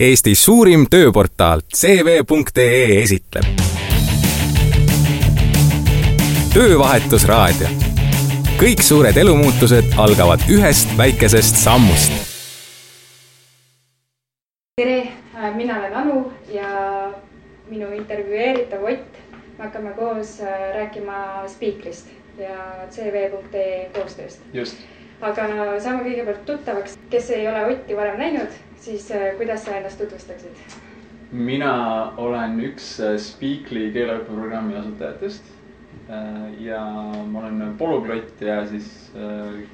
Eesti suurim tööportaal CV.ee esitleb. töövahetusraadio. kõik suured elumuutused algavad ühest väikesest sammust. tere, mina olen Anu ja minu intervjueeritav Ott. me hakkame koos äh, rääkima Speakrist ja CV.ee koostööst. just. aga saame kõigepealt tuttavaks, kes ei ole Otti varem näinud siis äh, kuidas sa ennast tutvustaksid? mina olen üks äh, Speakly keeleõppeprogrammi asutajatest. Äh, ja ma olen polüglott ja siis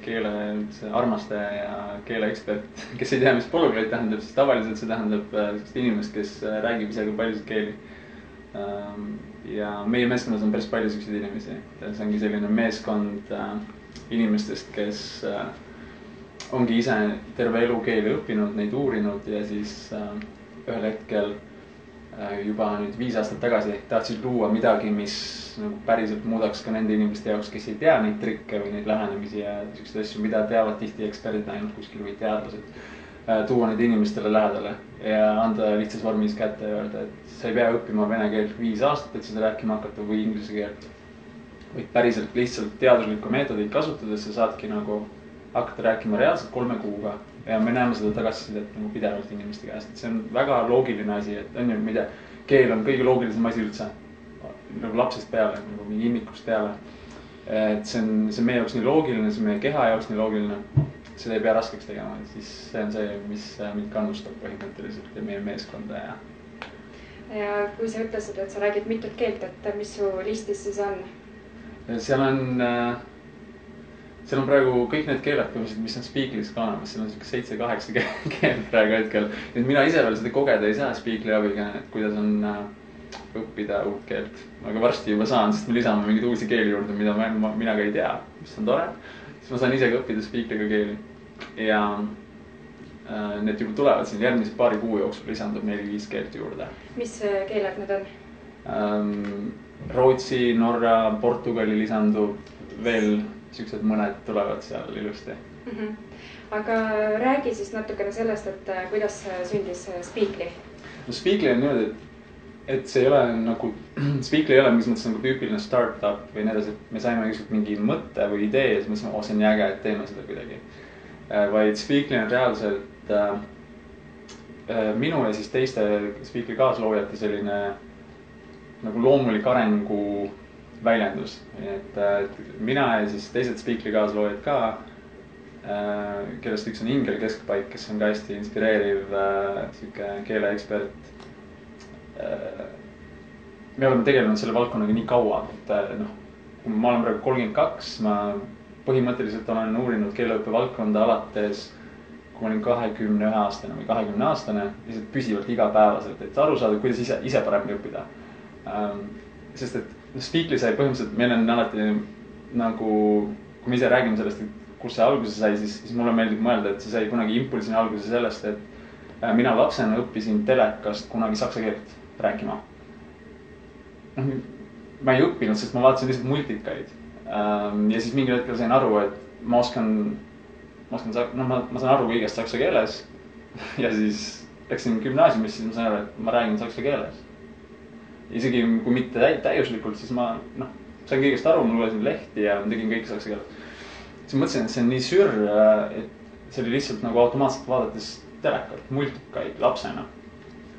keele üldse armastaja ja keeleekspert. kes ei tea, mis polüglott tähendab, siis tavaliselt see tähendab sellist inimest, kes räägib isegi paljusid keeli. Ähm, ja meie meeskonnas on päris palju siukseid inimesi, see ongi selline meeskond inimestest, kes ongi ise terve elu keeli õppinud, neid uurinud ja siis äh, ühel hetkel äh, juba nüüd viis aastat tagasi tahtsid luua midagi, mis nagu päriselt muudaks ka nende inimeste jaoks, kes ei tea neid trikke või neid lähenemisi ja siukseid asju, mida teavad tihti eksperdid ainult kuskil või teadlased äh,. tuua neid inimestele lähedale ja anda lihtsas vormis kätte ja öelda, et sa ei pea õppima vene keelt viis aastat, et seda rääkima hakata või inglise keelt. vaid päriselt lihtsalt teaduslikku meetodit kasutades sa saadki nagu hakata rääkima reaalselt kolme kuuga ja me näeme seda tagasisidet nagu pidevalt inimeste käest, et see on väga loogiline asi, et on ju, ma ei tea, keel on kõige loogilisem asi üldse. nagu lapsest peale, nagu mingi immikust peale. et see on, see on meie jaoks nii loogiline, see on meie keha jaoks nii loogiline. seda ei pea raskeks tegema, siis see on see, mis mind kannustab põhimõtteliselt ja meie meeskonda ja. ja kui sa ütlesid, et sa räägid mitut keelt, et mis su listis siis on? seal on äh, seal on praegu kõik need keeled põhimõtteliselt, mis on Speaklis ka olemas, seal on sihuke seitse-kaheksa keelt praegu hetkel. et mina ise veel seda kogeda ei saa Speakli abiga, et kuidas on äh, õppida uut keelt. aga varsti juba saan, sest me lisame mingeid uusi keeli juurde, mida ma, ma, mina ka ei tea, mis on tore. siis ma saan ise ka õppida Speakliga keeli ja äh, need juba tulevad siin järgmise paari kuu jooksul lisandub neli-viis keelt juurde. mis äh, keeled need on ähm,? Rootsi, Norra, Portugali lisandub veel siuksed mõned tulevad seal ilusti mm. -hmm. aga räägi siis natukene sellest, et äh, kuidas sündis äh, Speakly? no Speakly on niimoodi, et, et see ei ole nagu, Speakly ei ole mingis mõttes nagu tüüpiline startup või nii edasi, et me saime lihtsalt mingi mõtte või idee ja siis mõtlesime, oh see on nii äge, et teeme seda kuidagi äh,. vaid Speakly on reaalselt äh, minu ja siis teiste Speakly kaasloojate selline nagu loomulik arengu väljendus, et, et mina ja siis teised Speakri kaasloojad ka äh,, kellest üks on Ingel Keskpaik, kes on ka hästi inspireeriv äh, sihuke keeleekspert äh,. me oleme tegelenud selle valdkonnaga nii kaua, et äh, noh, ma olen praegu kolmkümmend kaks, ma põhimõtteliselt olen uurinud keeleõppe valdkonda alates kui ma olin kahekümne ühe aastane või kahekümne aastane, lihtsalt püsivalt igapäevaselt, et aru saada, kuidas ise, ise paremini õppida ähm,. sest et Speakly sai põhimõtteliselt, meil on alati nagu, kui me ise räägime sellest, et kust see alguse sai, siis, siis mulle meeldib mõelda, et see sai kunagi impulsina alguse sellest, et äh, mina lapsena õppisin telekast kunagi saksa keelt rääkima. noh, ma ei õppinud, sest ma vaatasin lihtsalt multikaid. Ähm, ja siis mingil hetkel sain aru, et ma oskan, ma oskan, noh, ma, ma saan aru kõigest saksa keeles. ja siis läksin gümnaasiumisse, siis ma sain aru, et ma räägin saksa keeles isegi kui mitte täi-, täiuslikult, siis ma noh, sain kõigest aru, ma lugesin lehti ja tegin kõike saksa keeles. siis mõtlesin, et see on nii sür, et see oli lihtsalt nagu automaatselt vaadates telekat, multikaid lapsena.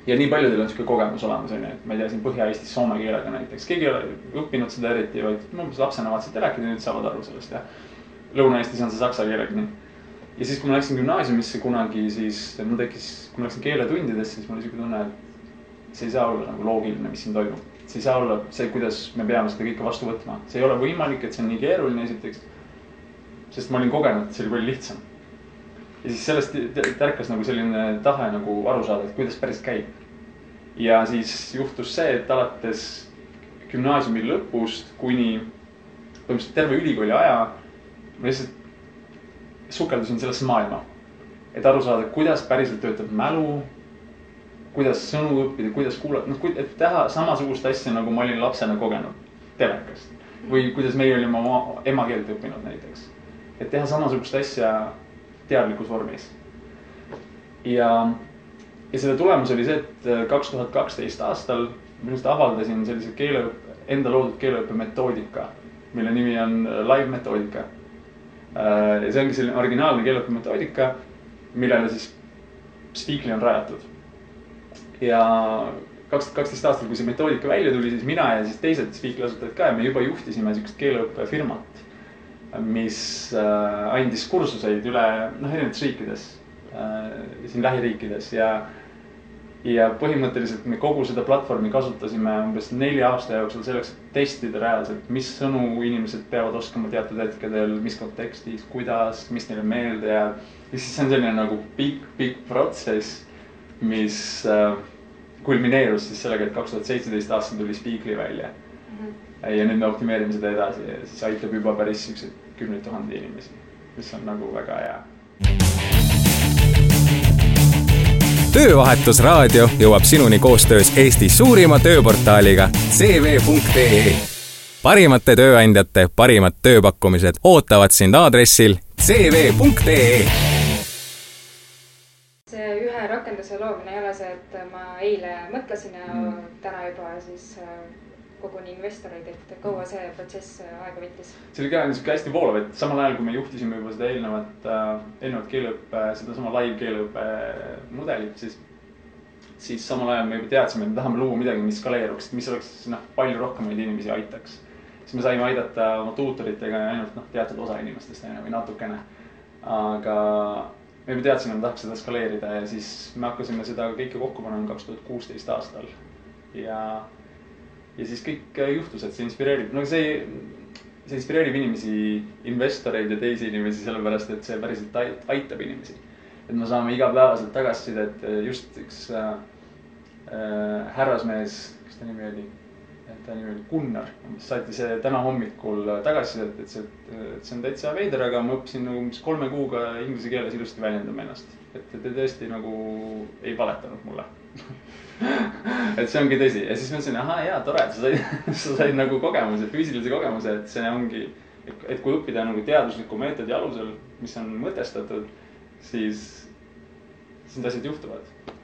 ja nii paljudel on sihuke kogemus olemas, on ju, et ma ei tea, siin Põhja-Eestis soome keelega näiteks, keegi ei ole õppinud seda eriti, vaid umbes lapsena vaatasid telekat ja nüüd saavad aru sellest ja. Lõuna-Eestis on see saksa keelega nii. ja siis, kui ma läksin gümnaasiumisse kunagi, siis mul tekkis, kui ma läksin keeletundidesse, siis mul oli sihuke tunne, et see ei saa olla nagu loogiline, mis siin toimub. see ei saa olla see, kuidas me peame seda kõike vastu võtma, see ei ole võimalik, et see on nii keeruline, esiteks. sest ma olin kogenud, et see oli palju lihtsam. ja siis sellest tärkas nagu selline tahe nagu aru saada, et kuidas päris käib. ja siis juhtus see, et alates gümnaasiumi lõpust kuni põhimõtteliselt terve ülikooli aja ma lihtsalt sukeldusin sellesse maailma. et aru saada, kuidas päriselt töötab mälu kuidas sõnu õppida, kuidas kuulata, noh, et teha samasugust asja, nagu ma olin lapsena kogenud telekast. või kuidas meie olime oma emakeelt õppinud näiteks. et teha samasugust asja teadlikus vormis. ja ja selle tulemus oli see, et äh, kaks tuhat kaksteist aastal minu arust avaldasin sellise keeleõppe, enda loodud keeleõppe metoodika, mille nimi on äh, live metoodika. ja see ongi selline originaalne keeleõppe metoodika, millele siis Speakly on rajatud. Ja kaks tuhat kaksteist aastal, kui see metoodika välja tuli, siis mina ja siis teised Speakly asutajad ka ja me juba juhtisime sihukest keeleõppefirmat, mis andis kursuseid üle noh, erinevates riikides Äh, siin lähiriikides ja, ja põhimõtteliselt me kogu seda platvormi kasutasime umbes nelja aasta jooksul selleks, et testida reaalselt, mis sõnu inimesed peavad oskama teatud hetkedel, mis kontekstis, kuidas, mis neile meelde jääb. ja siis see on selline nagu pikk, pikk protsess, mis äh, kulmineerus siis sellega, et kaks tuhat seitseteist aastal tuli Speakly välja mm. -hmm. ja nüüd me optimeerime seda edasi ja siis aitab juba päris siukseid kümneid tuhandeid inimesi, mis on nagu väga hea töövahetusraadio jõuab sinuni koostöös Eesti suurima tööportaaliga CV.ee. parimate tööandjate parimad tööpakkumised ootavad sind aadressil CV.ee. see ühe rakenduse loomine ei ole see, et ma eile mõtlesin ja mm. täna juba siis äh, koguni investoreid, et kaua see protsess aega võttis? see oli ka niisugune hästi voolav, et samal ajal, kui me juhtisime juba seda eelnevat äh,, eelnevat keeleõppe, sedasama live keeleõppe mudelit, siis siis samal ajal me juba teadsime, et me tahame luua midagi, mis skaleeruks, mis oleks noh, palju rohkemaid inimesi aitaks. siis me saime aidata oma tuutoritega ainult noh, teatud osa inimestest on ju või natukene. aga me juba teadsime, et me tahaks seda skaleerida ja siis me hakkasime seda kõike kokku panema kaks tuhat kuusteist aastal. ja ja siis kõik äh, juhtus, et see inspireerib, no see, see inspireerib inimesi, investoreid ja teisi inimesi, sellepärast et see päriselt aitab inimesi. et me saame igapäevaselt tagasisidet, äh, just üks äh, äh, härrasmees, kes ta nimi oli? Ta nimi oli Gunnar, saatis täna hommikul tagasisidet, et see, et see on täitsa veider, aga ma õppisin nagu umbes kolme kuuga inglise keeles ilusti väljendama ennast. et te tõesti nagu ei valetanud mulle et see ongi tõsi ja siis mõtlesin, ahaa, jaa, tore, sa said sa said nagu kogemuse, füüsilise kogemuse, et see ongi, et kui õppida nagu teadusliku meetodi alusel, mis on mõtestatud, siis, siis need asjad juhtuvad.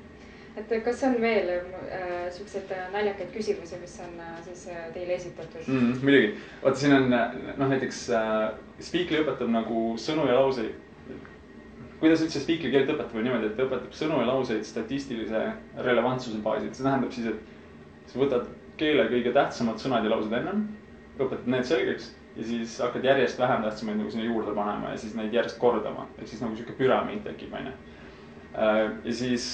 Et kas on veel äh, siukseid naljakaid küsimusi, mis on äh, siis äh, teile esitatud? Mm,? muidugi, vaata, siin on noh, näiteks äh, Speakly õpetab nagu sõnu ja lauseid. Kuidas üldse spiikri keelt õpetab, on niimoodi, et ta õpetab sõnu ja lauseid statistilise relevantsuse baasil, see tähendab siis, et sa võtad keele kõige tähtsamad sõnad ja laused ennem, õpetad need selgeks ja siis hakkad järjest vähem tähtsamaid nagu sinna juurde panema ja siis neid järjest kordama, ehk siis nagu sihuke püramiid tekib, onju. Äh, ja siis,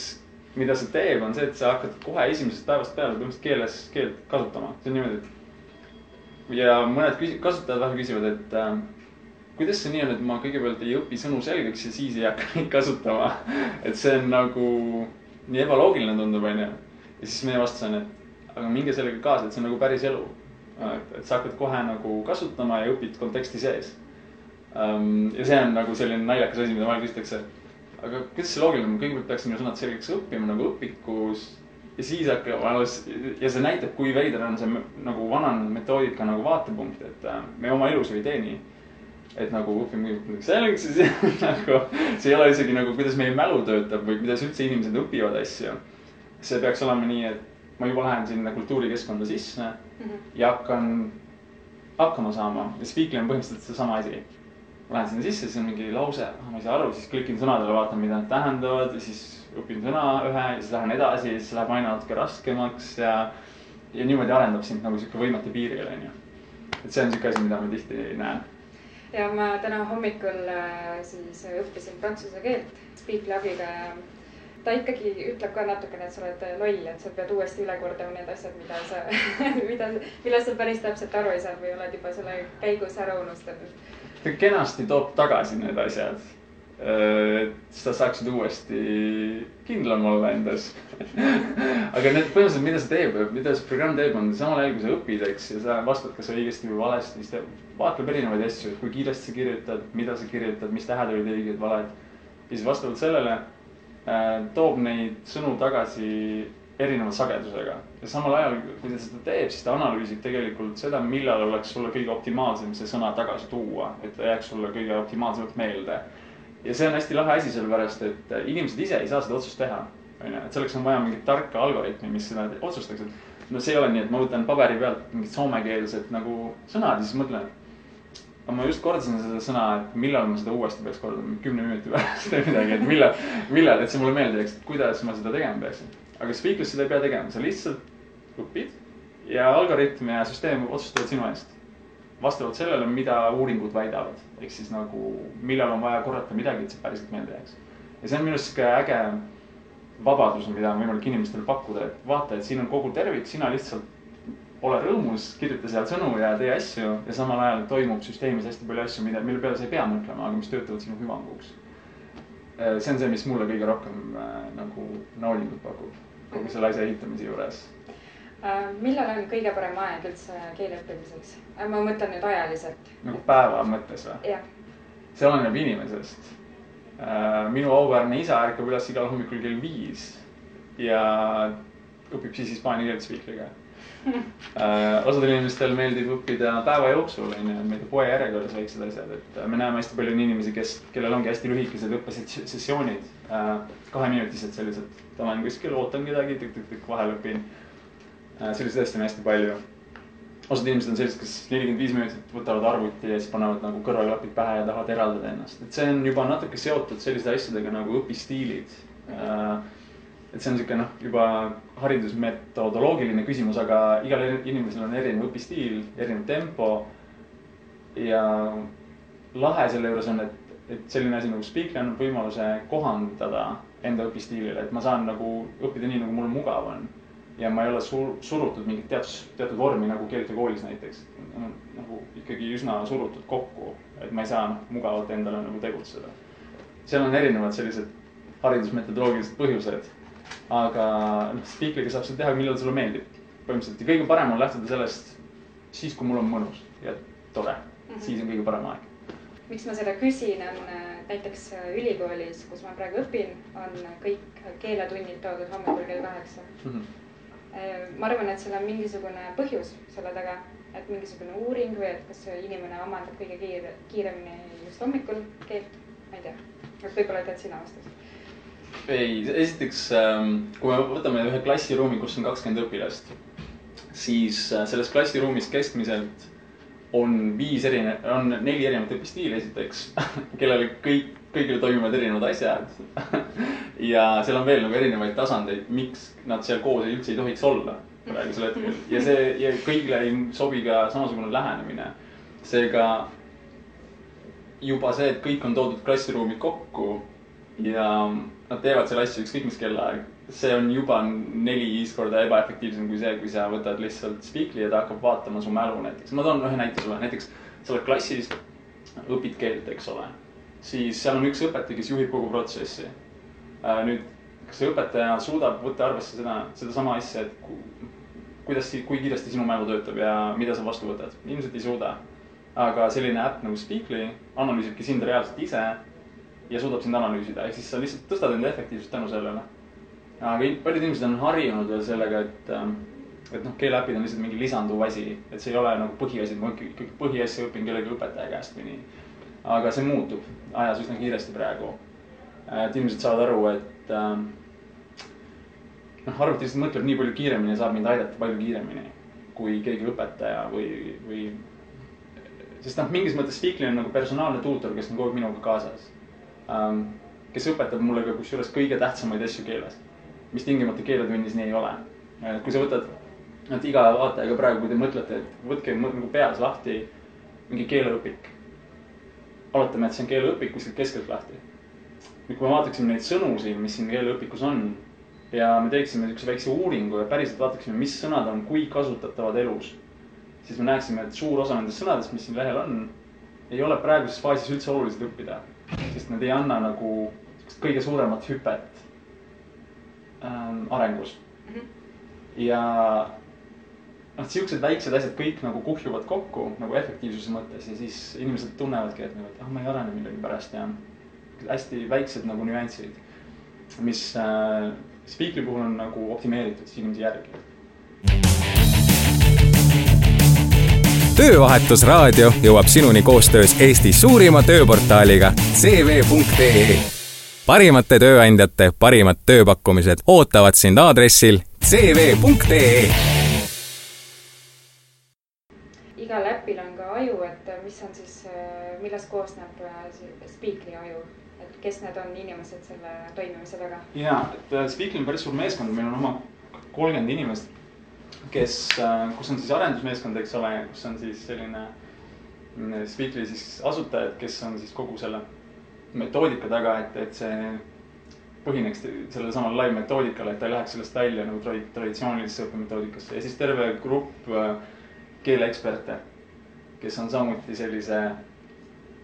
mida see teeb, on see, et sa hakkad kohe esimesest päevast peale põhimõtteliselt keeles, keelt kasutama, see on niimoodi, et ja mõned kasutajad vahel küsivad, et äh, kuidas see nii on, et ma kõigepealt ei õpi sõnu selgeks ja siis ei hakka neid kasutama. et see on nagu nii ebaloogiline tundub, onju. ja siis meie vastus on, et aga minge sellega kaasa, et see on nagu päris elu. et, et sa hakkad kohe nagu kasutama ja õpid konteksti sees um,. ja see on nagu selline naljakas asi, mida vahel küsitakse. Aga kuidas see loogiline on, kõigepealt peaksime sõnad selgeks õppima nagu õpikus ja siis hakkab alles ja see näitab, kui veider on see nagu vananenud metoodika nagu vaatepunkt, et äh, me oma elus ju ei tee nii et nagu õpime midagi selgeks ja siis nagu see ei ole isegi nagu, kuidas meie mälu töötab või kuidas üldse inimesed õpivad asju. see peaks olema nii, et ma juba lähen sinna kultuurikeskkonda sisse mm -hmm. ja hakkan hakkama saama ja Speakly on põhimõtteliselt seesama asi. Ma lähen sinna sisse, siis on mingi lause, ma ei saa aru, siis klikin sõnadele, vaatan, mida nad tähendavad ja siis õpin sõna ühe ja siis lähen edasi ja siis läheb aina natuke raskemaks ja, ja niimoodi arendab sind nagu sihuke võimete piiril, onju. et see on sihuke asi, mida ma tihti näen ja ma täna hommikul äh, siis õppisin prantsuse keelt Speakly abiga ja ta ikkagi ütleb ka natukene, et sa oled loll, et sa pead uuesti üle kordama need asjad, mida sa mida, millest sa päris täpselt aru ei saanud või oled juba selle käigus ära unustanud. Ta kenasti toob tagasi need asjad sa saaksid uuesti kindlam olla endas aga need põhimõtteliselt, mida see teeb, mida see programm teeb, on samal ajal, kui sa õpid, eks, ja sa vastad kas õigesti või valesti, siis ta vaatleb erinevaid asju, et kui kiiresti sa kirjutad, mida sa kirjutad, mis tähed olid õiged, valed. ja siis vastavalt sellele äh, toob neid sõnu tagasi erineva sagedusega ja samal ajal, kui ta seda teeb, siis ta analüüsib tegelikult seda, millal oleks sulle kõige optimaalsem see sõna tagasi tuua, et ta jääks sulle kõige optimaalsemalt meelde ja see on hästi lahe asi, sellepärast et inimesed ise ei saa seda otsust teha. on ju, et selleks on vaja mingit tarka algoritmi, mis seda otsustaks, et no see ei ole nii, et ma võtan paberi pealt mingid soomekeelsed nagu sõnad ja siis mõtlen, aga ma just kordasin seda sõna, et millal ma seda uuesti peaks kordama, kümne minuti pärast või midagi, et millal, millal, et see mulle meelde jääks, et kuidas ma seda tegema peaksin. Aga Speaklis seda ei pea tegema, sa lihtsalt õpid ja algoritm ja süsteem otsustavad sinu eest. vastavalt sellele, mida uuringud väidavad, ehk siis nagu millal on vaja korrata midagi, et see päriselt meelde jääks. ja see on minu arust sihuke äge vabadus, mida on võimalik inimestele pakkuda, et vaata, et siin on kogu tervik, sina lihtsalt ole rõõmus, kirjuta seal sõnu ja tee asju ja samal ajal toimub süsteemis hästi palju asju, mida, mille peale sa ei pea mõtlema, aga mis töötavad sinu hüvanguks. see on see, mis mulle kõige rohkem äh, nagu naulingut pakub kogu selle asja ehitamise juures Äh, millal on kõige parem aeg üldse keele õppimiseks? Äh, ma mõtlen nüüd ajaliselt. nagu päeva mõttes või? see oleneb inimesest. Äh, minu auväärne isa ärkab üles igal hommikul kell viis ja õpib siis hispaania keelt spiikriga osadel inimestel meeldib õppida päeva jooksul, on ju, ma ei tea, poe järjekorras väiksed asjad, et me näeme hästi palju inimesi, kes, kellel ongi hästi lühikesed õppesessioonid, kaheminutised sellised. olen kuskil, ootan kedagi, tükk-tükk-tükk, vahel õpin Äh, selliseid asju on hästi palju. osad inimesed on sellised, kes nelikümmend viis minutit võtavad arvuti ja siis panevad nagu kõrvaklapid pähe ja tahavad eraldada ennast, et see on juba natuke seotud selliste asjadega nagu õpistiilid. Äh, et see on sihuke noh, juba haridusmetodoloogiline küsimus, aga igal inimesel on erinev õpistiil, erinev tempo. ja lahe selle juures on, et, et selline asi nagu Speakly annab võimaluse kohandada enda õpistiilile, et ma saan nagu õppida nii, nagu mul mugav on ja ma ei ole sur-, surutud mingit teatud, teatud vormi nagu keeltekoolis näiteks. nagu ikkagi üsna surutud kokku, et ma ei saa noh, mugavalt endale nagu tegutseda. seal on erinevad sellised haridusmetodoloogilised põhjused. Aga noh, spiikriga saab seda teha, millal sulle meeldib. põhimõtteliselt ja kõige parem on lähtuda sellest siis, kui mul on mõnus ja tore mm, -hmm. siis on kõige parem aeg. miks ma seda küsin, on äh, näiteks äh, ülikoolis, kus ma praegu õpin, on kõik keeletunnid toodud hommikul kell kaheksa mm. -hmm ma arvan, et seal on mingisugune põhjus selle taga, et mingisugune uuring või et kas inimene omandab kõige kiire, kiiremini just hommikul keelt, ma ei tea. et võib-olla tead sina vastust? Ei, esiteks ähm, kui me võtame ühe klassiruumi, kus on kakskümmend õpilast, siis äh, selles klassiruumis keskmiselt on viis erine-, on neli erinevat õpistiili esiteks kellele kõik kõigil toimuvad erinevad asjad ja seal on veel nagu erinevaid tasandeid, miks nad seal koos üldse ei tohiks olla praegusel hetkel ja see ja kõigile ei sobi ka samasugune lähenemine. seega juba see, et kõik on toodud klassiruumi kokku ja nad teevad selle asja ükskõik mis kellaaeg, see on juba neli-viis korda ebaefektiivsem kui see, kui sa võtad lihtsalt spiikri ja ta hakkab vaatama su mälu näiteks. ma toon ühe näite sulle, näiteks sa oled klassis, õpid keelt, eks ole siis seal on üks õpetaja, kes juhib kogu protsessi. Äh, nüüd, kas see õpetaja suudab võtta arvesse seda, sedasama asja, et ku, kuidas, kui kiiresti sinu mälu töötab ja mida sa vastu võtad? ilmselt ei suuda. aga selline äpp nagu Speakly analüüsibki sind reaalselt ise ja suudab sind analüüsida, ehk siis sa lihtsalt tõstad enda efektiivsust tänu sellele. aga paljud inimesed on harjunud veel sellega, et, ähm, et noh, keeleäpid on lihtsalt mingi lisanduv asi, et see ei ole nagu põhiasi, et ma ikkagi põhiasja õpin kellegi õpetaja käest või nii aga see muutub ajas üsna kiiresti praegu. et inimesed saavad aru, et äh, noh, arvuti lihtsalt mõtleb nii palju kiiremini ja saab mind aidata palju kiiremini kui keegi õpetaja või, või. sest noh, mingis mõttes Speakly on nagu personaalne tuutor, kes on kogu aeg minuga kaasas ähm,. Kes õpetab mulle ka kusjuures kõige tähtsamaid asju keeles, mis tingimata keeletunnis nii ei ole. kui sa võtad, et iga vaatajaga praegu, kui te mõtlete, et võtke nagu peas lahti mingi keeleõpik oletame, et see on keeleõpik kuskilt keskelt lahti. nüüd, kui me vaataksime neid sõnu siin, mis siin keeleõpikus on ja me teeksime niisuguse väikse uuringu ja päriselt vaataksime, mis sõnad on kui kasutatavad elus, siis me näeksime, et suur osa nendest sõnadest, mis siin lehel on, ei ole praeguses faasis üldse olulised õppida, sest nad ei anna nagu kõige suuremat hüpet ähm, arengus mm. -hmm. ja noh, siuksed väiksed asjad kõik nagu kuhjuvad kokku nagu efektiivsuse mõttes ja siis inimesed tunnevadki, et nagu, et ah, ma ei arene millegipärast ja hästi väiksed nagu nüansid, mis äh, Speakri puhul on nagu optimeeritud siis inimese järgi. Töövahetusraadio jõuab sinuni koostöös Eesti suurima tööportaaliga CV.ee parimate tööandjate parimad tööpakkumised ootavad sind aadressil cv.ee. igal äpil on ka aju, et mis on siis, millest koosneb Speakly aju? et kes need on inimesed selle toimimise taga? ja, et Speakly on päris suur meeskond, meil on oma kolmkümmend inimest kes, äh, kus on siis arendusmeeskond, eks ole, kus on siis selline mm, Speakly siis asutajad, kes on siis kogu selle metoodika taga, et, et see põhineks sellele samale live metoodikale, et ta ei läheks sellest välja nagu traditsioonilisesse õppemetoodikasse. Ja siis terve grupp äh, keeleeksperte, kes on samuti sellise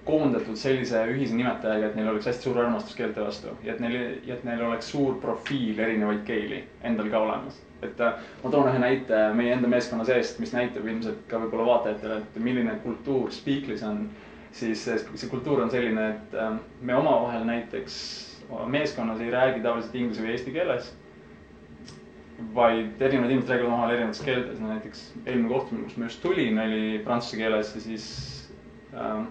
koondatud sellise ühise nimetajaga, et neil oleks hästi suur armastus keelte vastu ja et neil, ja et neil oleks suur profiil erinevaid keeli endal ka olemas et äh, ma toon ühe näite meie enda meeskonna seest, mis näitab ilmselt ka võib-olla vaatajatele, et milline kultuur Speaklis on. siis see kultuur on selline, et äh, me omavahel näiteks meeskonnas ei räägi tavaliselt inglise või eesti keeles. vaid erinevad inimesed räägivad omavahel erinevates keeltes, näiteks eelmine kohtumine, kus ma just tulin, oli prantsuse keeles ja siis äh,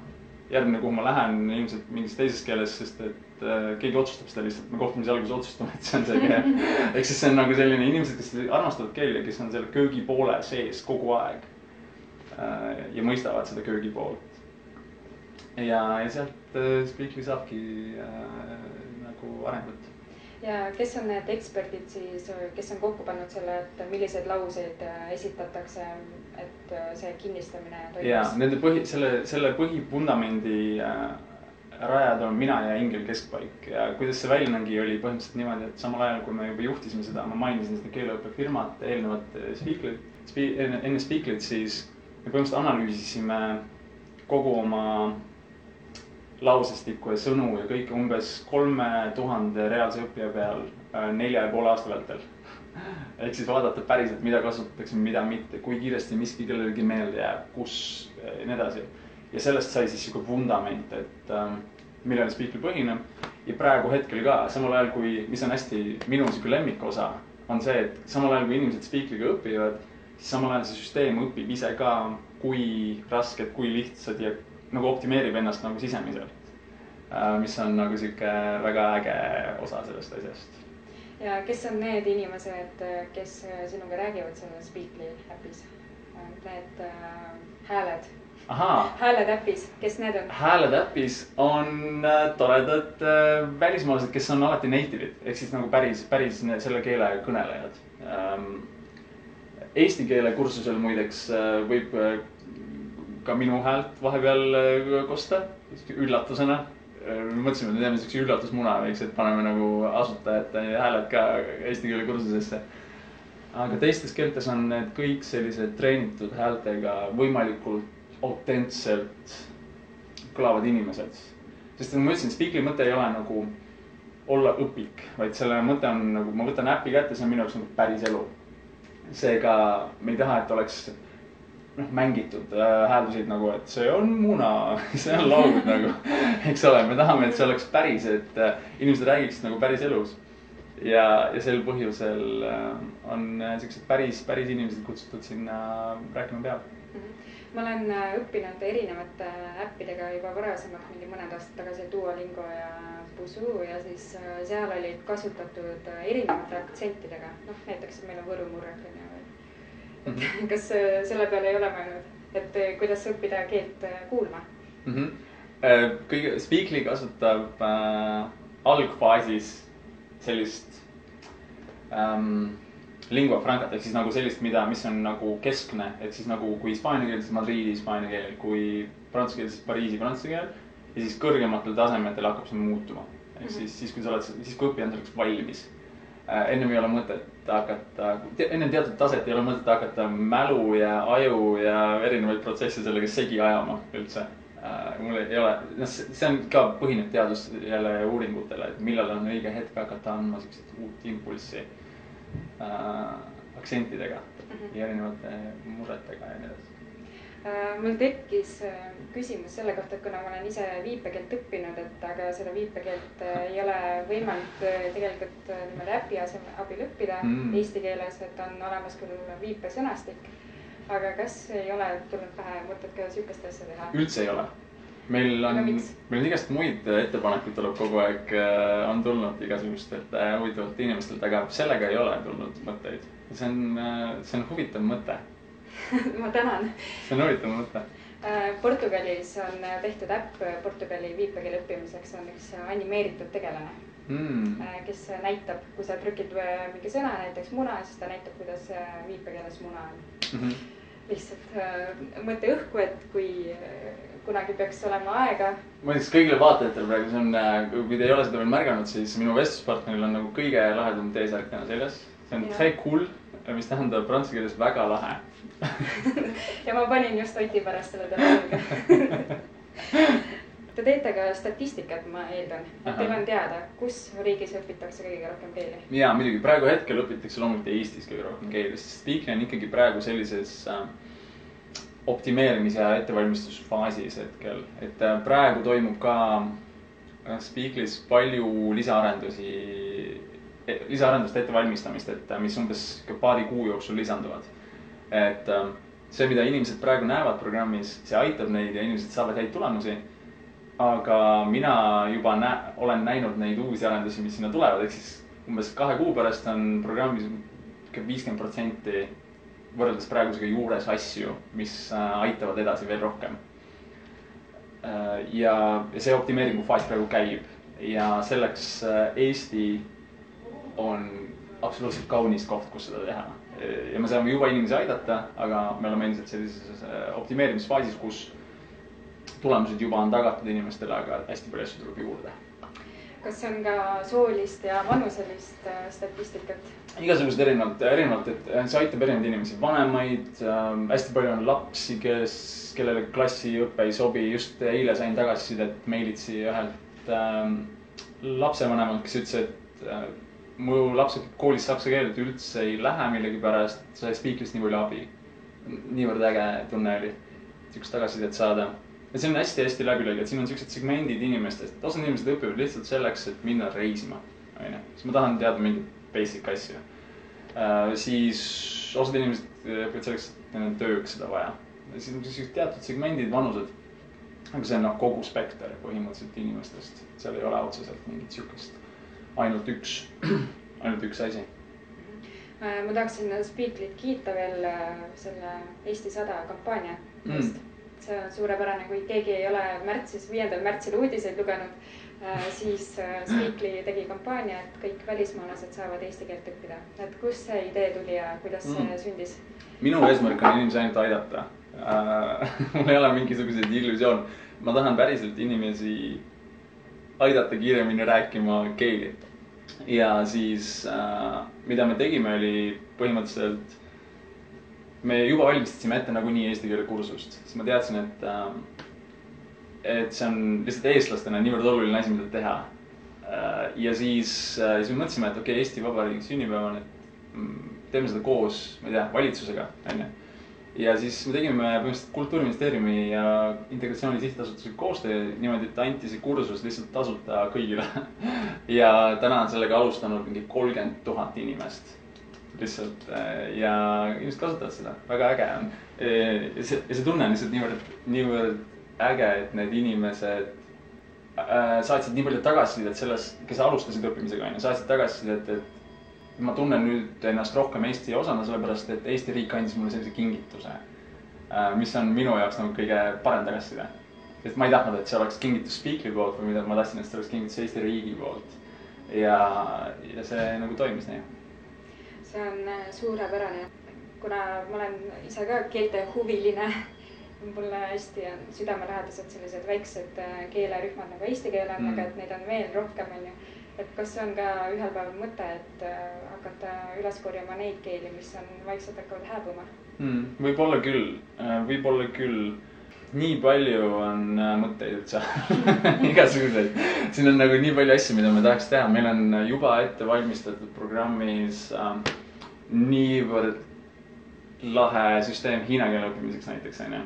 järgmine, kuhu ma lähen, ilmselt mingis teises keeles, sest et äh, keegi otsustab seda lihtsalt, me kohtumise alguses otsustame, et see on see keel. ehk siis see on nagu selline inimesed, kes armastavad keeli ja kes on selle köögipoole sees kogu aeg äh,. ja mõistavad seda köögipoolt. ja, ja sealt äh, Speakly saabki äh, nagu arengut ja kes on need eksperdid siis, kes on kokku pannud selle, et milliseid lauseid äh, esitatakse, et äh, see kinnistamine toimus? ja nende põhi, selle, selle põhivundamendi äh, rajad olen mina ja Ingel Keskpaik ja kuidas see välja nägi, oli põhimõtteliselt niimoodi, et samal ajal, kui me juba juhtisime seda, ma mainisin seda keeleõppefirmat, eelnevat Speaklit, enne, Speaklit, siis me põhimõtteliselt analüüsisime kogu oma lausestikku ja sõnu ja kõike umbes kolme tuhande reaalse õppija peal äh, nelja ja poole aasta vältel. ehk siis vaadata päriselt, mida kasutatakse, mida mitte, kui kiiresti miski kellelegi meelde jääb, kus ja nii edasi. ja sellest sai siis sihuke vundament, et ähm, millele Speakly põhineb. ja praegu hetkel ka, samal ajal kui, mis on hästi minu sihuke lemmikosa, on see, et samal ajal kui inimesed Speakly'ga õpivad, siis samal ajal see süsteem õpib ise ka, kui rasked, kui lihtsad ja nagu optimeerib ennast nagu sisemiselt. Äh, mis on nagu sihuke väga äge osa sellest asjast. ja kes on need inimesed, kes sinuga räägivad selles Speakly äpis? Need äh, hääled hääled äpis, kes need on? hääled äpis on äh, toredad äh, välismaalased, kes on alati native'id ehk siis nagu päris, päris selle keele kõnelejad ähm,. Eesti keele kursusel muideks äh, võib äh, ka minu häält vahepeal äh, kosta üllatusena äh,. mõtlesime, et me teeme siukse üllatusmuna, eks, et paneme nagu asutajate hääled ka eesti keele kursusesse aga teistes keeltes on need kõik sellised treenitud häältega võimalikult autentselt kõlavad inimesed. sest nagu ma ütlesin, Speakly mõte ei ole nagu olla õpik, vaid selle mõte on nagu, ma võtan äpi kätte, see on minu jaoks nagu päris elu. seega me ei taha, et oleks noh, mängitud äh, hääldusid nagu, et see on muna, see on laud nagu, eks ole, me tahame, et see oleks päris, et äh, inimesed räägiksid nagu päris elus. ja, ja sel põhjusel äh, on siuksed päris, päris inimesed kutsutud sinna rääkima peale. -hmm ma olen õppinud erinevate äppidega juba varasemalt, mingi mõned aastad tagasi Duolingo ja Busuu ja siis seal olid kasutatud erinevate aktsentidega, noh näiteks meil on Võru murrek on ju. Et mm -hmm. kas selle peale ei ole mõelnud, et kuidas õppida keelt kuulma mm? -hmm. kõige, Speakly kasutab äh, algfaasis sellist ähm, lingua francat ehk siis nagu sellist, mida, mis on nagu keskne, ehk siis nagu kui hispaania keel, siis Madriidi hispaania keel, kui prantsuse keel, siis Pariisi prantsuse keel. ja siis kõrgematel tasemetel hakkab see muutuma. ehk siis, siis kui sa oled, siis kui õppija on selleks valmis äh,. ennem ei ole mõtet hakata, ennem teatud taset ei ole mõtet hakata mälu ja aju ja erinevaid protsesse sellega segi ajama üldse äh,. mul ei ole, noh, see on ka, põhineb teadus jälle uuringutele, et millal on õige hetk hakata andma siukest uut impulssi äh, aktsentidega mm -hmm. ja erinevate murretega ja nii edasi mul tekkis äh, küsimus selle kohta, et kuna ma olen ise viipekeelt õppinud, et aga seda viipekeelt äh, ei ole võimalik tegelikult niimoodi äpi abil õppida mm. eesti keeles, et on olemas küll viipesõnastik. aga kas ei ole tulnud pähe mõtet ka sihukest asja teha? üldse ei ole meil on meil on igast muid ettepanekuid tuleb kogu aeg, on tulnud igasugustelt äh, huvitavatelt inimestelt, aga sellega ei ole tulnud mõtteid. see on, see on huvitav mõte, ma tänan. see on huvitav mõte. Portugalis on tehtud äpp portugali viipekeele õppimiseks, on üks animeeritud tegelane, Mm. kes näitab, kui sa trükid äh, mingi sõna, näiteks muna, siis ta näitab, kuidas äh, viipekeeles muna on. Mhm. lihtsalt äh, mõte õhku, et kui äh, kunagi peaks olema aega, ma ütleks kõigile vaatajatele praegu, see on, kui te ei ole seda veel märganud, siis minu vestluspartneril on nagu kõige lahedam T-särk täna seljas. see on Jah. très cool, mis tähendab prantsuse keeles väga lahe. ja ma panin just Oti pärast selle külge. Te teete ka statistikat, ma eeldan, et teil on teada, kus riigis õpitakse kõige rohkem keeli. ja muidugi praegu hetkel õpitakse loomulikult Eestis kõige rohkem keeli, sest Speakly on ikkagi praegu sellises äh, optimeerimise ja ettevalmistusfaasis hetkel, et äh, praegu toimub ka äh, Speaklys palju lisaarendusi, lisaarenduste ettevalmistamist, et äh, mis umbes sihuke paari kuu jooksul lisanduvad. Et äh, see, mida inimesed praegu näevad programmis, see aitab neid ja inimesed saavad häid tulemusi. Aga mina juba nä-, olen näinud neid uusi arendusi, mis sinna tulevad, ehk siis umbes kahe kuu pärast on programmis viiskümmend protsenti võrreldes praegusega juures asju, mis äh, aitavad edasi veel rohkem. ja, ja see optimeeringu faas praegu käib. Ja selleks äh, Eesti on absoluutselt kaunis koht, kus seda teha. ja me saame juba inimesi aidata, aga me oleme endiselt sellises äh, optimeerimisfaasis, kus tulemused juba on tagatud inimestele, aga hästi palju asju tuleb juurde. kas on ka soolist ja vanuselist äh, statistikat? igasugused erinevad, erinevalt, et see aitab erinevaid inimesi, vanemaid äh,, hästi palju on lapsi, kes, kellele klassiõpe ei sobi, just eile sain tagasisidet meilitsi ühelt äh, lapsevanemalt, kes ütles, et äh, mu laps õpib koolis saksa keelt, üldse ei lähe millegipärast, sai Speaklist nii palju abi. niivõrd äge tunne oli, sihukest tagasisidet saada. ja see on hästi-hästi läbi lõigatud, siin on siuksed segmendid inimestest, osad inimesed õpivad lihtsalt selleks, et minna reisima, onju. siis ma tahan teada mingeid basic asju äh,. siis osad inimesed õpivad selleks, et neil on tööks seda vaja. siis on siuksed teatud segmendid, vanused. aga see on noh, kogu spekter põhimõtteliselt inimestest, seal ei ole otseselt mingit siukest, ainult üks, ainult üks asi. Äh, ma tahaksin Speaklit kiita veel äh, selle Eesti sada kampaania Mm. eest mm.. see on suurepärane, kui keegi ei ole märtsis, viiendal märtsil uudiseid lugenud, siis äh, Speakly tegi kampaania, et kõik välismaalased saavad eesti keelt õppida. et kust see idee tuli ja kuidas see Mm. sündis? minu eesmärk on inimesi ainult aidata mul ei ole mingisuguseid illusioone, ma tahan päriselt inimesi aidata kiiremini rääkima keeli. ja siis äh,, mida me tegime, oli põhimõtteliselt, me juba valmistasime ette nagunii eesti keele kursust, sest ma teadsin, et äh,, et see on lihtsalt eestlastena niivõrd oluline asi, mida teha äh,. ja siis äh,, siis me mõtlesime, et okei okay,, Eesti Vabariigi sünnipäev on, et mm, teeme seda koos, ma ei tea, valitsusega, onju. Ja siis me tegime põhimõtteliselt Kultuuriministeeriumi ja Integratsiooni Sihtasutusega koostöö niimoodi, et anti see kursus lihtsalt tasuta kõigile. ja täna on sellega alustanud mingi kolmkümmend tuhat inimest lihtsalt äh, ja inimesed kasutavad seda, väga äge on. ja see, ja see tunne on lihtsalt niivõrd, niivõrd äge, et need inimesed äh, saatsid nii palju tagasisidet sellest, kes alustasid õppimisega onju, saatsid tagasisidet, et ma tunnen nüüd ennast rohkem Eesti osana, sellepärast et Eesti riik andis mulle sellise kingituse. mis on minu jaoks nagu kõige parem tagasiside. sest ma ei tahtnud, et see oleks kingitus Speakly poolt või mida, ma tahtsin, et see oleks kingitus Eesti riigi poolt. ja, ja see nagu toimis nii see on äh, suurepärane, kuna ma olen ise ka keeltehuviline, mulle hästi on südamelähedased sellised väiksed äh, keelerühmad nagu eesti keel on mm., aga et neid on veel rohkem, onju. Et kas see on ka ühel päeval mõte, et äh, hakata üles korjama neid keeli, mis on vaikselt hakkavad hääbuma? mm,? võib-olla küll, võib-olla küll. nii palju on äh, mõtteid üldse igasuguseid. siin on nagu nii palju asju, mida me tahaks teha, meil on juba ette valmistatud programmis äh, niivõrd lahe süsteem hiina keele õppimiseks näiteks onju.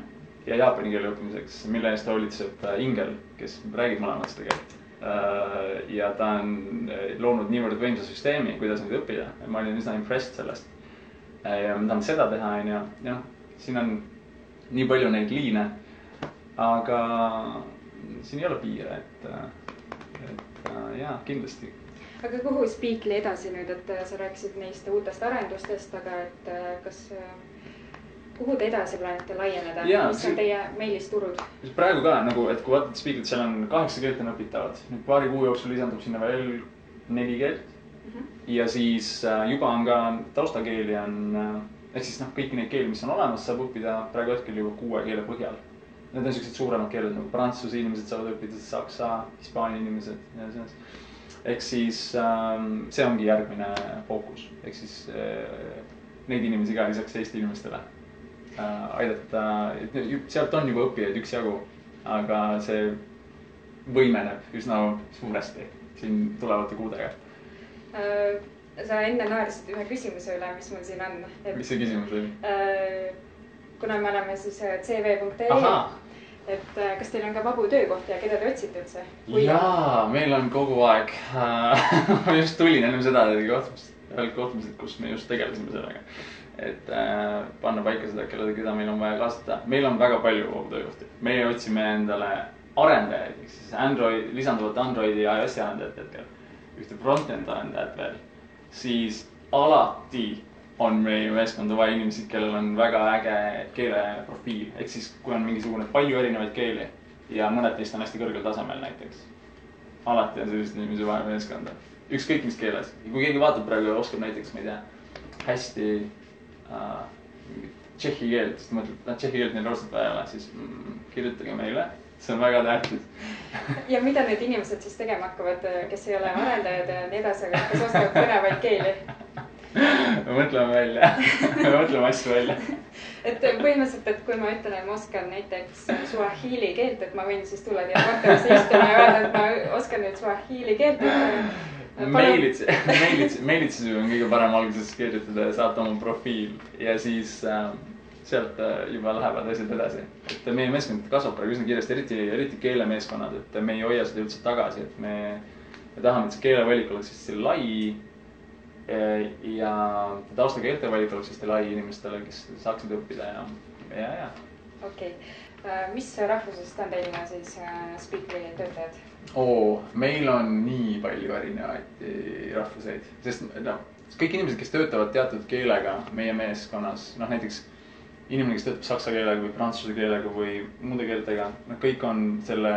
ja jaapani keele õppimiseks, mille eest hoolitseb äh, Ingel, kes räägib mõlemat seda keelt. Ja ta on äh, loonud niivõrd võimsa süsteemi, kuidas nüüd õppida, ma olin üsna impressed sellest. ja me tahame seda teha, onju, ja noh, siin on nii palju neid liine. aga siin ei ole piire, et, et jaa, kindlasti aga kuhu Speakly edasi nüüd, et sa rääkisid neist uutest arendustest, aga et kas kuhu te edasi plaanite laieneda, mis on teie meilisturud? praegu ka nagu, et kui vaatad Speaklyt, seal on kaheksa keelt on õpitavad, nüüd paari kuu jooksul lisandub sinna veel neli keelt mm. -hmm. ja siis äh, juba on ka taustakeeli on äh, ehk siis noh, kõiki neid keeli, mis on olemas, saab õppida praegu hetkel juba kuue keele põhjal. Need on siuksed suuremad keeled nagu prantsuse inimesed saavad õppida, saksa, hispaania inimesed ja selles ehk siis ähm, see ongi järgmine fookus, ehk siis äh, neid inimesi ka lisaks Eesti inimestele aidata, sealt on juba õppijaid üksjagu, aga see võimeneb üsna suuresti siin tulevate kuudega äh,. sa enne naersid ühe küsimuse üle, mis mul siin on. mis see küsimus oli äh,? kuna me oleme siis äh, cv.ee et äh, kas teil on ka vabu töökohti ja keda te otsite üldse? jaa, meil on kogu aeg ma just tulin enne seda kohtumist, ühelt kohtumiselt, kus me just tegelesime sellega. Et äh, panna paika seda, kelle, keda meil on vaja kaasata. meil on väga palju vabu töökohti. meie otsime endale arendajaid, ehk siis Android, lisanduvat Androidi ja iOS-i arendajat hetkel. ühte front-end arendajat veel. siis alati on meie meeskonda vaja inimesi, kellel on väga äge keeleprofiil, ehk siis kui on mingisugune palju erinevaid keeli ja mõned neist on hästi kõrgel tasemel näiteks. alati on selliseid inimesi vaja meeskonda, ükskõik mis keeles. kui keegi vaatab praegu ja oskab näiteks, ma ei tea, hästi tšehhi keelt, siis ta mõtleb, et noh, tšehhi keelt neil vaja ei ole, siis mm, kirjutage meile see on väga tähtis ja mida need inimesed siis tegema hakkavad, kes ei ole arendajad ja nii edasi, aga kes oskavad põnevaid keeli me mõtleme välja me mõtleme asju välja. et põhimõtteliselt, et kui ma ütlen, et ma oskan näiteks suahiili keelt, et ma võin siis tulla teie kontorisse istuma ja öelda, et ma oskan nüüd suahiili keelt. meilits, meilits, meilitsi on kõige parem alguses kirjutada ja saata oma profiil ja siis äh, sealt äh, juba lähevad asjad edasi. et meie meeskond kasvab praegu üsna kiiresti, eriti, eriti keelemeeskonnad, et me ei hoia seda üldse tagasi, et me, me tahame, et see keelevalik oleks hästi lai Eh, ja taustakeelte valik oleks hästi lai inimestele, kes saaksid õppida ja, ja, ja. okei okay., äh, mis rahvusest on teil siis äh, Speakly töötajad? Oo, meil on nii palju erinevaid rahvuseid, sest noh, kõik inimesed, kes töötavad teatud keelega meie meeskonnas, noh näiteks inimene, kes töötab saksa keelega või prantsuse keelega või muude keeltega, noh, kõik on selle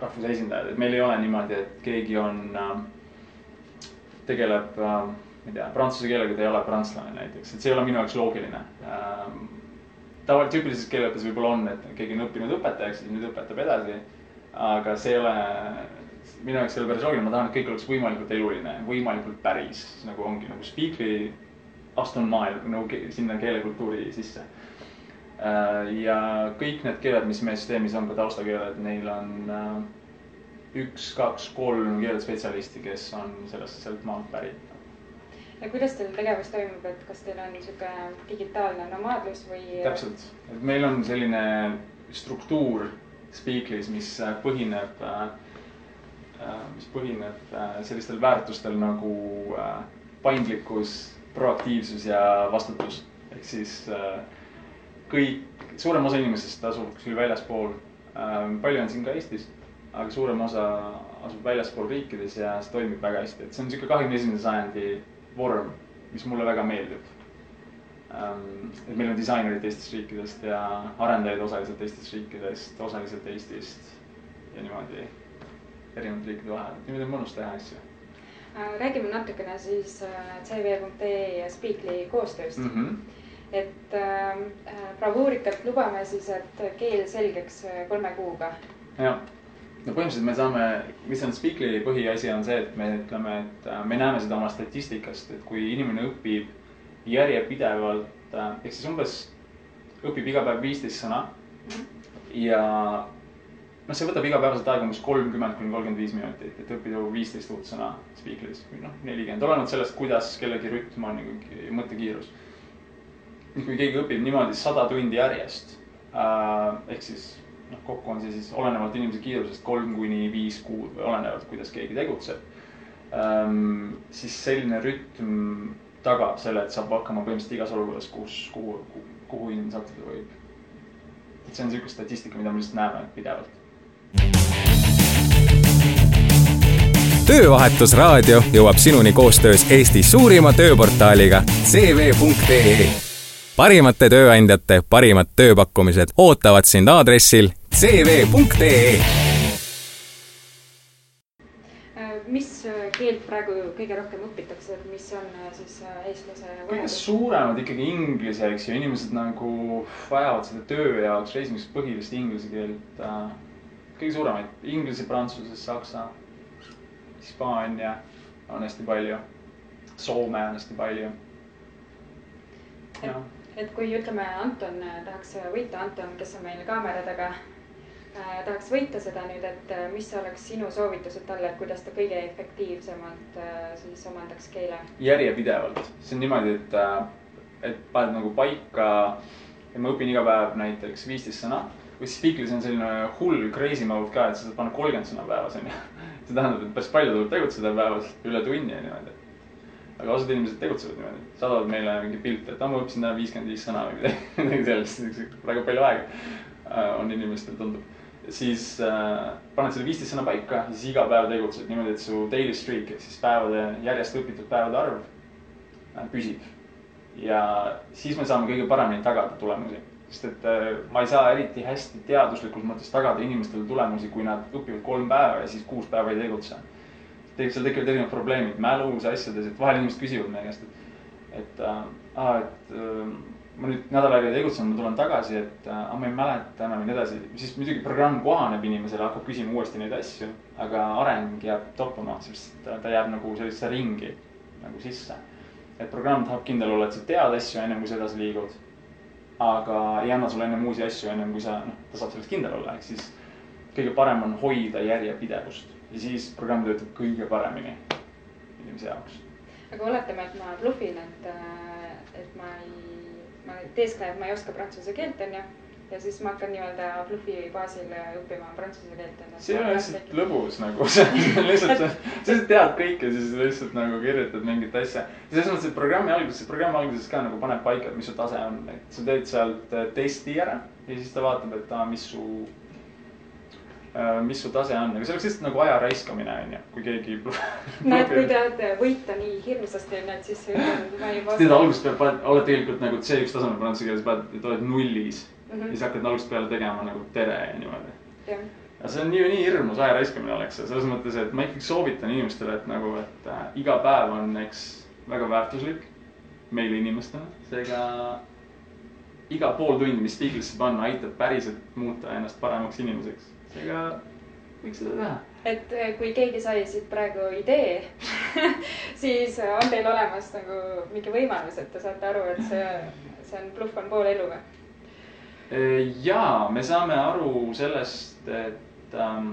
rahvuse esindajad, et meil ei ole niimoodi, et keegi on äh, tegeleb, äh, ma ei tea, prantsuse keelega, ta ei ole prantslane näiteks, et see ei ole minu jaoks loogiline. Ähm, tavaliselt tüüpilises keeleõppes võib-olla on, et keegi on õppinud õpetajaks ja nüüd õpetab edasi. Aga see ei ole, minu jaoks ei ole päris loogiline, ma tahan, et kõik oleks võimalikult eluline, võimalikult päris, nagu ongi nagu Speakly, astun maailma nagu sinna keelekultuuri sisse äh, ja kõik need keeled, mis meie süsteemis on, ka taustakeeled, neil on äh, üks, kaks, kolm keelespetsialisti, kes on sellest, sealt maalt pärit. ja kuidas teil tegevus toimub, et kas teil on niisugune digitaalne nomaadlus või? täpselt, et meil on selline struktuur Speaklis, mis põhineb, äh, mis põhineb äh, sellistel väärtustel nagu äh, paindlikkus, proaktiivsus ja vastutus. ehk siis kõik, suurem osa inimestest asub kuskil väljaspool. palju on siin ka Eestis aga suurem osa asub väljaspool riikides ja see toimib väga hästi, et see on niisugune kahekümne esimese sajandi vorm, mis mulle väga meeldib. Ähm, et meil on disainerid teistest riikidest ja arendajaid osaliselt teistest riikidest, osaliselt Eestist ja niimoodi erinevate riikide vahel, niimoodi on mõnus teha asju äh, räägime natukene siis äh, CV.ee ja Speakly koostööst mm. -hmm. et äh, äh, bravuurikalt lubame siis, et keel selgeks kolme kuuga. jah no põhimõtteliselt me saame, mis on Speakly põhiasi, on see, et me ütleme, et me näeme seda oma statistikast, et kui inimene õpib järjepidevalt, äh, ehk siis umbes õpib iga päev viisteist sõna ja noh, see võtab igapäevaselt aega umbes kolmkümmend kuni kolmkümmend viis minutit, et õppida viisteist uut sõna Speakly's või noh, nelikümmend, olenevalt sellest, kuidas kellegi rütm on ja mõttekiirus. kui keegi õpib niimoodi sada tundi järjest äh, ehk siis noh, kokku on see siis olenevalt inimese kiirusest kolm kuni viis kuud või olenevalt, kuidas keegi tegutseb ähm,. siis selline rütm tagab selle, et saab hakkama põhimõtteliselt igas olukorras, kus, kuhu, kuhu inimene sattuda võib. et see on niisugune statistika, mida me lihtsalt näeme pidevalt töövahetusraadio jõuab sinuni koostöös Eesti suurima tööportaaliga CV.ee. parimate tööandjate parimad tööpakkumised ootavad sind aadressil CV.ee. mis keelt praegu kõige rohkem õpitakse, et mis on äh, siis äh, eestlase kõige suuremad ikkagi inglise, eks ju, inimesed nagu vajavad seda töö jaoks reisimiseks põhilist inglise keelt. kõige suuremaid, inglise, prantsuse, saksa, hispaania on hästi palju. Soome on hästi palju. et kui ütleme, Anton äh, tahaks võita, Anton, kes on meil kaamera taga äh,, tahaks võita seda nüüd, et äh, mis oleks sinu soovitused talle, et kuidas ta kõige efektiivsemalt äh, siis omandaks keele? järjepidevalt, see on niimoodi, et, et paned nagu paika. et ma õpin iga päev näiteks viisteist sõna või Speaklis on selline hull crazy mode ka, et sa saad panna kolmkümmend sõna päevas onju. see tähendab, et päris palju tuleb tegutseda päevas, üle tunni ja niimoodi. aga osad inimesed tegutsevad niimoodi, saadavad meile mingi pilte, et aa, ma õppisin täna viiskümmend viis sõna või midagi, sellist, väga palju aega äh, on inimestel tundub. Siis äh, paned selle viisteist sõna paika ja siis iga päev tegutsed niimoodi, et su daily streak ehk siis päevade, järjest õpitud päevade arv äh, püsib. ja siis me saame kõige paremini tagada tulemusi sest et äh, ma ei saa eriti hästi teaduslikus mõttes tagada inimestele tulemusi, kui nad õpivad kolm päeva ja siis kuus päeva ei tegutse. tegelikult seal tekivad erinevad probleemid mälus, asjades, et vahel inimesed küsivad meie käest, et, et äh,, et äh, ma nüüd nädal aega ei tegutsenud, ma tulen tagasi, et äh, ma ei mäleta enam ja nii edasi. siis muidugi programm kohaneb inimesele, hakkab küsima uuesti neid asju, aga areng jääb toppama, sest ta, ta jääb nagu sellisesse ringi nagu sisse. et programm tahab kindel olla, et sa tead asju ennem kui sa edasi liigud aga ei anna sulle ennem uusi asju, ennem kui sa, noh, ta saab sellest kindel olla, ehk siis kõige parem on hoida järjepidevust ja siis programm töötab kõige paremini inimese jaoks. aga oletame, et ma blufin, et, et ma ei, ma teesklen, et ma ei oska prantsuse keelt, onju. ja siis ma hakkan nii-öelda blufi baasil õppima prantsuse keelt. see ei ole lihtsalt lõbus nagu, see on lihtsalt, sa lihtsalt tead kõike, siis lihtsalt nagu kirjutad mingit asja. selles mõttes, et programmi alguses, programmi alguses ka nagu paneb paika, et mis su tase on, et sa teed sealt testi ära ja siis ta vaatab, et aa, mis su mis su tase on, aga see oleks lihtsalt nagu aja raiskamine, onju, kui keegi. no et kui te võita nii hirmsasti, onju, et siis ma ei. tead, alguses peab, oled tegelikult nagu C1 tasemel prantsuse keeles, paned, oled nullis mm. -hmm. ja siis hakkad algusest peale tegema nagu tere ja niimoodi. aga see on nii, nii hirmus aja raiskamine oleks see, selles mõttes, et ma ikkagi soovitan inimestele, et nagu, et äh, iga päev on, eks, väga väärtuslik meile inimestena, seega iga pool tundi, mis Speaklisse panna, aitab päriselt muuta ennast paremaks inimeseks seega võiks seda teha. et kui keegi sai siit praegu idee siis on teil olemas nagu mingi võimalus, et te saate aru, et see, see on bluff on pool elu või? ja me saame aru sellest, et ähm,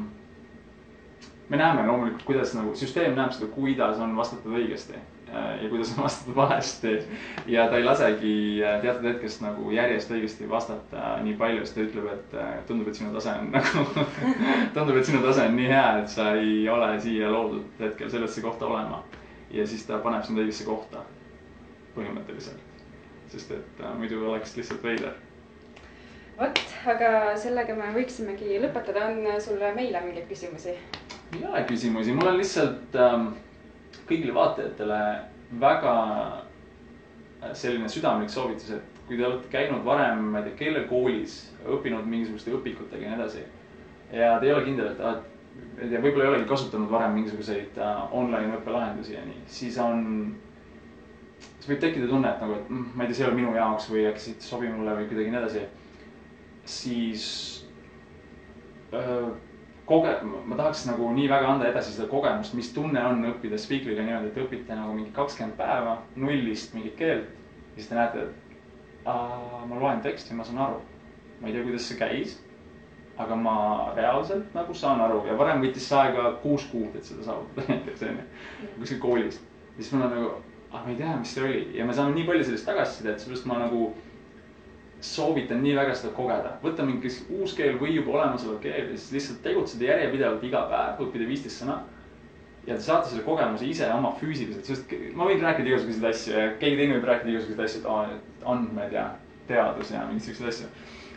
me näeme loomulikult, kuidas nagu süsteem näeb seda, kuidas on vastatud õigesti ja kuidas on vastatud valesti. ja ta ei lasegi teatud hetkest nagu järjest õigesti vastata nii palju, sest ta ütleb, et tundub, et sinu tase on nagu tundub, et sinu tase on nii hea, et sa ei ole siia loodud hetkel sellesse kohta olema. ja siis ta paneb sind õigesse kohta, põhimõtteliselt. sest et äh, muidu oleks lihtsalt veider. vot, aga sellega me võiksimegi lõpetada, on sul meile mingeid küsimusi? ei ole küsimusi, mul on lihtsalt ähm, kõigile vaatajatele väga selline südamlik soovitus, et kui te olete käinud varem, ma ei tea, keelekoolis, õppinud mingisuguste õpikutega ja nii edasi. ja te ei ole kindel, et, et, et ja võib-olla ei olegi kasutanud varem mingisuguseid uh, online õppelahendusi ja nii, siis on. siis võib tekkida tunne, et nagu, et mm, ma ei tea, see ei ole minu jaoks või äkki siit ei sobi mulle või kuidagi nii edasi. siis uh, koge-, ma tahaks nagu nii väga anda edasi seda kogemust, mis tunne on õppida Speakriga niimoodi, et õpite nagu mingi kakskümmend päeva nullist mingit keelt. ja siis te näete, et aa, ma loen teksti, ma saan aru. ma ei tea, kuidas see käis. aga ma reaalselt nagu saan aru ja varem võttis see aega kuus kuud, et seda saavutada näiteks onju, kuskil koolis. ja siis mul on nagu, ah ma ei tea, mis see oli ja me saame nii palju sellist tagasisidet, seepärast ma nagu soovitan nii väga seda kogeda, võtta mingi uus keel või juba olemasolev keel ja siis lihtsalt tegutseda järjepidevalt iga päev, õppida viisteist sõna. ja te saate selle kogemuse ise oma füüsiliselt, sest ma võin rääkida igasuguseid asju ja keegi teine võib rääkida igasuguseid asju, et andmed ja teadus ja mingeid siukseid asju.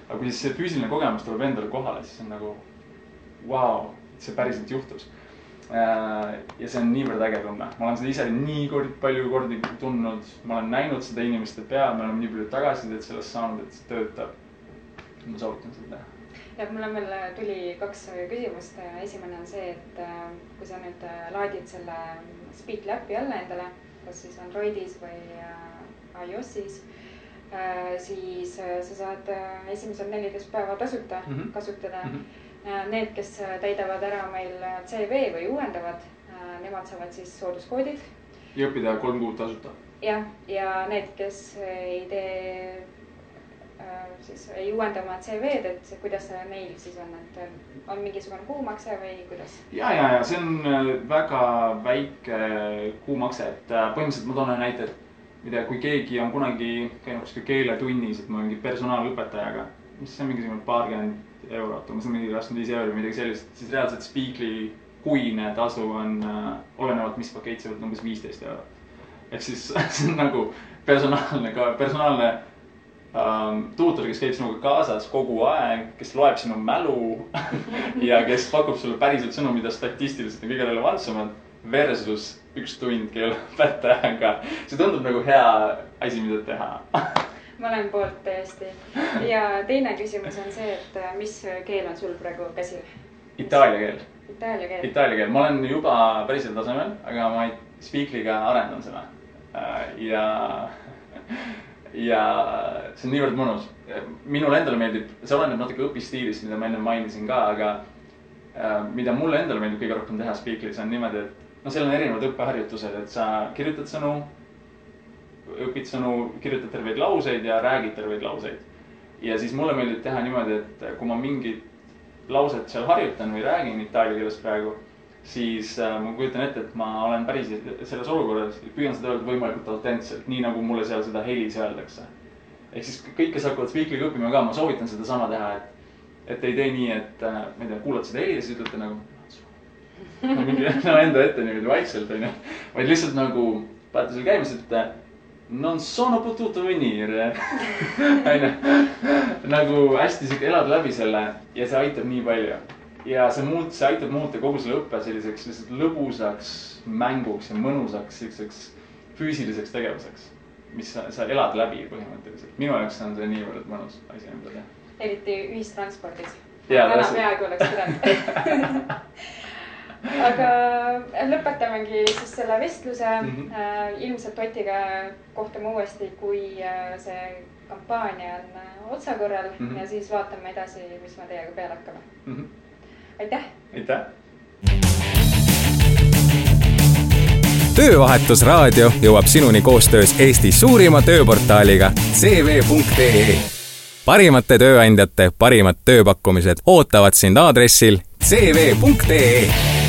aga kui siis see füüsiline kogemus tuleb endale kohale, siis on nagu vau, see päriselt juhtus ja see on niivõrd äge tunne, ma olen seda ise nii kord, palju kordi tundnud, ma olen näinud seda inimeste peal, me oleme nii palju tagasisidet sellest saanud, et see töötab. ma soovitan seda teha. ja mul on veel, tuli kaks küsimust, esimene on see, et äh, kui sa nüüd äh, laadid selle Speakly äpi alla endale, kas siis Androidis või iOS-is siis sa saad esimesed neliteist päeva tasuta mm -hmm. kasutada mm. -hmm Äh, need, kes äh, täidavad ära meil äh, CV või uuendavad, nemad saavad siis sooduskoodid. ja õppida kolm kuud tasuta. jah, ja need, kes ei tee siis ei uuenda oma CV-d, et kuidas see neil siis on, et on mingisugune kuumakse või kuidas? ja, ja, ja see on väga väike kuumakse, et põhimõtteliselt ma toon ühe näite, et tea, kui keegi on kunagi käinud kuskil keeletunnis, et ma mingi personaalõpetajaga, mis see on mingisugune paarkümmend eurot, umbes mingi kakskümmend viis euri, midagi sellist, siis reaalselt Speakly kuine tasu on äh, olenevalt, mis pakett sa võtad, umbes viisteist eurot. ehk siis see on nagu personaalne ka, personaalne ähm, tuutor, kes käib sinuga kaasas kogu aeg, kes loeb sinu mälu ja kes pakub sulle päriselt sõnu, mida statistiliselt on kõige relevantsemad versus üks tund keeleõpetajaga. see tundub nagu hea asi, mida teha ma olen poolt täiesti. ja teine küsimus on see, et äh, mis keel on sul praegu käsil? Itaalia keel. Itaalia keel. Itaalia keel, ma olen juba pärisel tasemel, aga ma Speakly'ga arendan seda. Äh, ja, ja see on niivõrd mõnus. minule endale meeldib, see oleneb natuke õpistiilist, mida ma enne mainisin ka, aga äh, mida mulle endale meeldib kõige rohkem teha Speakly's on niimoodi, et noh, seal on erinevad õppeharjutused, et sa kirjutad sõnu õpid sõnu, kirjutad terveid lauseid ja räägid terveid lauseid. ja siis mulle meeldib teha niimoodi, et kui ma mingit lauset seal harjutan või räägin itaalia keeles praegu, siis äh, ma kujutan ette, et ma olen päris selles olukorras, püüan seda öelda võimalikult autentselt, nii nagu mulle seal seda helis öeldakse. ehk siis kõik, kes hakkavad Speakly'ga õppima ka, ma soovitan sedasama teha, et, et ei tee nii, et äh, ma ei tea, kuulad seda heli ja siis ütlete nagu no, mingi no, enda ette niimoodi vaikselt onju, vaid lihtsalt nagu panete selle käima, siis ütlete non sono potuto venire onju, nagu hästi sihuke elad läbi selle ja see aitab nii palju. ja see muut-, see aitab muuta kogu selle õppe selliseks lihtsalt lõbusaks mänguks ja mõnusaks siukseks füüsiliseks tegevuseks, mis sa, sa elad läbi põhimõtteliselt. minu jaoks on see niivõrd mõnus asi, mida teha. eriti ühistranspordis. täna peaaegu oleks pidanud aga lõpetamegi siis selle vestluse mm. -hmm. ilmselt Otiga kohtume uuesti, kui äh, see kampaania on äh, otsakorral mm -hmm. ja siis vaatame edasi, mis me teiega peale hakkame mm. -hmm. aitäh. aitäh. töövahetusraadio jõuab sinuni koostöös Eesti suurima tööportaaliga CV.ee. parimate tööandjate parimad tööpakkumised ootavad sind aadressil CV.ee